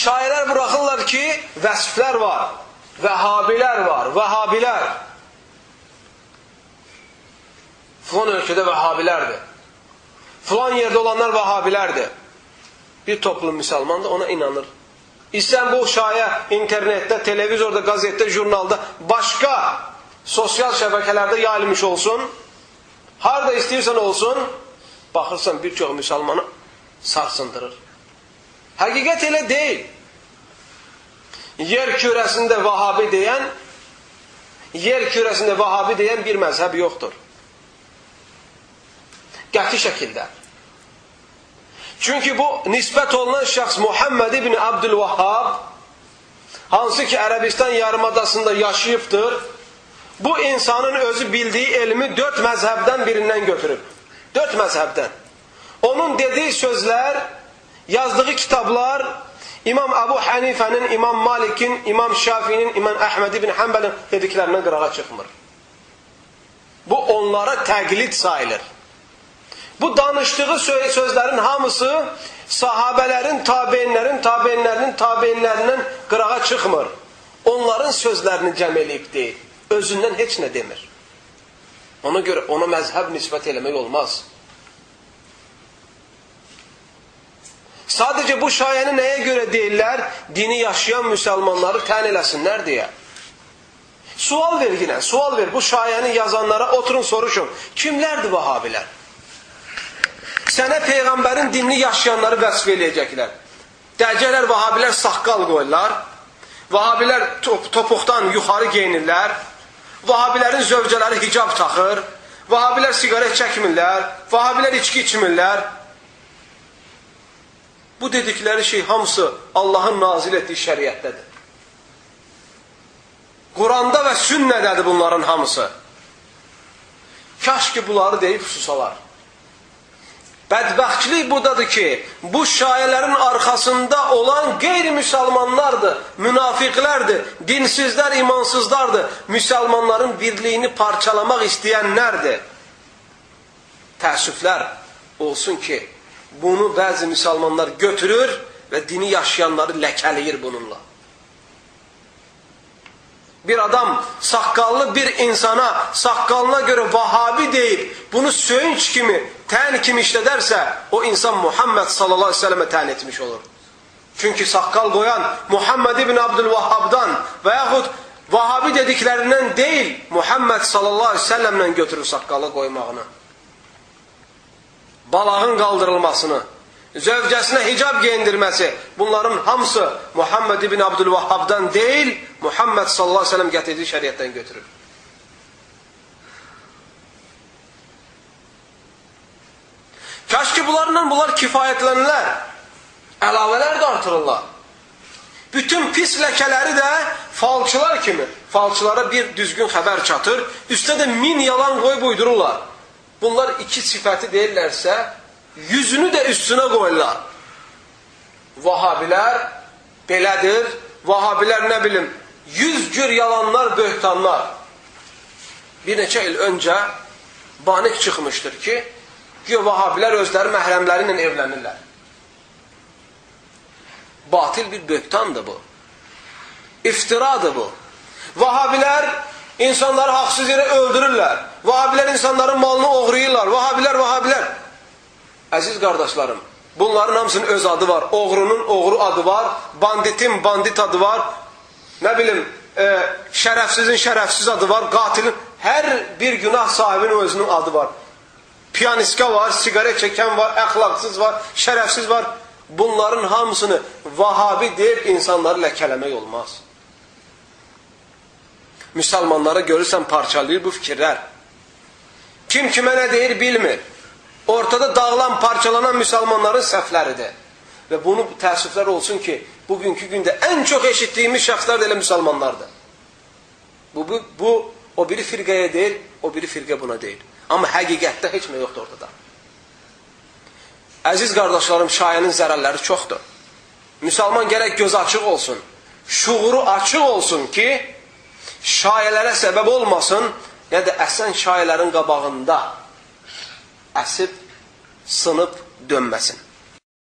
şairler bırakırlar ki vesfler var. Vehhabiler var. Vehhabiler. Falan ülkede Vehhabilerdi. Falan yerde olanlar Vehhabilerdi. Bir toplum Müslüman da ona inanır. İstanbul şaya internette, televizyonda, gazette, jurnalda, başka sosyal şebekelerde yayılmış olsun. Harda istiyorsan olsun, bakırsan birçok Müslümanı sarsındırır. Həqiqət elə deyil. Yer kürəsində vahabi deyən, yer kürəsində vahabi deyən bir məzhəb yoxdur. Qəti şəkildə. Çünki bu nisbət olunan şəxs Muhammed ibn Abdülvahhab, hansı ki Ərəbistan yarımadasında yaşayıbdır, bu insanın özü bildiyi elmi dörd məzhəbdən birindən götürüb. Dörd məzhəbdən. Onun dediyi sözlər, yazdığı kitablar İmam Əbu Hənifənin, İmam Malikin, İmam Şafinin, İmam Əhməd ibn Həmbəlin dediklərindən qırağa çıxmır. Bu onlara təqlid sayılır. Bu danışdığı sözlərin hamısı sahabələrin, tabeinlərin, tabeinlərinin, tabeinlərindən qırağa çıxmır. Onların sözlərini cəm eləyib deyil. Özündən heç nə demir. Ona görə ona məzhəb nisbət eləmək olmaz. Sadəcə bu şayəni nəyə görə deyirlər? Dini yaşayan müsəlmanları tən eləsinlər deyə. Sual ver yine, sual ver. Bu şayəni yazanlara oturun soruşun. Kimlərdir vahabilər? Sənə Peyğəmbərin dinini yaşayanları vəsf eləyəcəklər. Dəcələr, vahabilər saqqal qoyurlar. Vahabilər top topuqdan yuxarı geyinirlər. Vahabilərin zövcələri hicab taxır. Vahabilər siqaret çəkmirlər. Vahabilər içki içmirlər. Bu dedikləri şey hamısı Allahın nazil etdiyi şəriətdədir. Quranda və sünnədədir bunların hamısı. Kaş ki bunları deyib susalar. Bədbəxtçilik budadır ki, bu şayələrin arxasında olan qeyri-müsəlmanlardır, münafiqlərdir, dinsizlər, imansızlardır, müsəlmanların birliyini parçalamaq istəyənlərdir. Təəssüflər olsun ki, bunu bəzi müsəlmanlar götürür və dini yaşayanları ləkələyir bununla. Bir adam saqqallı bir insana saqqalına görə vahabi deyib, bunu söyünç kimi, tən kimi işlədərsə, o insan Muhammed sallallahu aleyhi ve sellemə tən etmiş olur. Çünki saqqal qoyan Muhammed ibn Abdülvahhabdan və yaxud vahabi dediklərindən deyil, Muhammed sallallahu aleyhi ve sellemlə götürür saqqalı qoymağını balağın qaldırılmasını, zövcəsinə hicab geyindirməsi, bunların hamısı Muhammed ibn Abdülvahhabdan deyil, Muhammed sallallahu aleyhi ve sellem gətirdiyi şəriətdən götürür. Kaş ki bunlarla bunlar kifayətlənirlər, əlavələr də artırırlar. Bütün pis ləkələri də falçılar kimi, falçılara bir düzgün xəbər çatır, üstə də min yalan qoyub uydururlar bunlar iki sifəti deyirlərsə, yüzünü də üstünə qoyurlar. Vahabilər belədir. Vahabilər nə bilim, yüz cür yalanlar, böhtanlar. Bir neçə il öncə banik çıxmışdır ki, ki vahabilər özləri məhrəmləri ilə evlənirlər. Batil bir böhtandır bu. İftiradır bu. Vahabilər İnsanları haqsız yerə öldürürlər. Vahabilər insanların malını oğrayırlar. Vahabilər, vahabilər. Əziz qardaşlarım, bunların hamısının öz adı var. Oğrunun oğru adı var. Banditin bandit adı var. Nə bilim, e, şərəfsizin şərəfsiz adı var. Qatilin, hər bir günah sahibinin özünün adı var. Piyaniska var, sigaret çəkən var, əxlaqsız var, şərəfsiz var. Bunların hamısını vahabi deyib insanları ləkələmək olmaz müsəlmanlara görürsən parçalayır bu fikirlər. Kim kimə nə deyir bilmir. Ortada dağılan, parçalanan müsəlmanların səhvləridir. Və bunu təəssüflər olsun ki, bugünkü gündə ən çox eşitdiyimiz şəxslər də elə müsəlmanlardır. Bu, bu, bu o biri firqəyə deyil, o biri firqə buna deyil. Amma həqiqətdə heç nə yoxdur ortada. Əziz qardaşlarım, şayənin zərərləri çoxdur. Müsəlman gərək göz açıq olsun, şuuru açıq olsun ki, şayələrə səbəb olmasın, ya da əsən şayələrin qabağında əsib, sınıb dönməsin.